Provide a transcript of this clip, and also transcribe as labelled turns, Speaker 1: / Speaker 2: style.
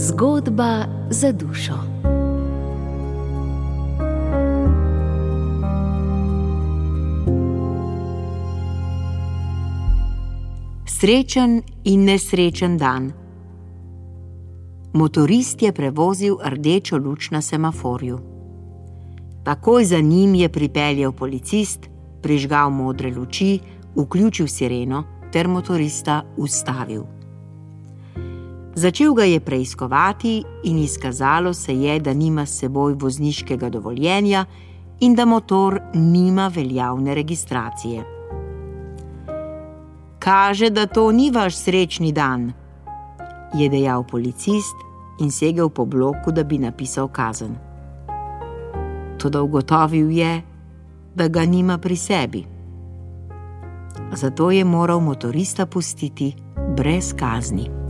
Speaker 1: Zgodba za dušo. Srečen in nesrečen dan. Motorist je prevozil rdečo luč na semaforju. Takoj za njim je pripeljal policist, prižgal modre luči, vključil sireno ter motorista ustavil. Začel ga je preiskovati in izkazalo se je, da nima s seboj vozniškega dovoljenja in da motor nima veljavne registracije. Kaže, da to ni vaš srečni dan, je dejal policist in segel po bloku, da bi napisal kazen. Toda ugotovil je, da ga nima pri sebi. Zato je moral motorista pustiti brez kazni.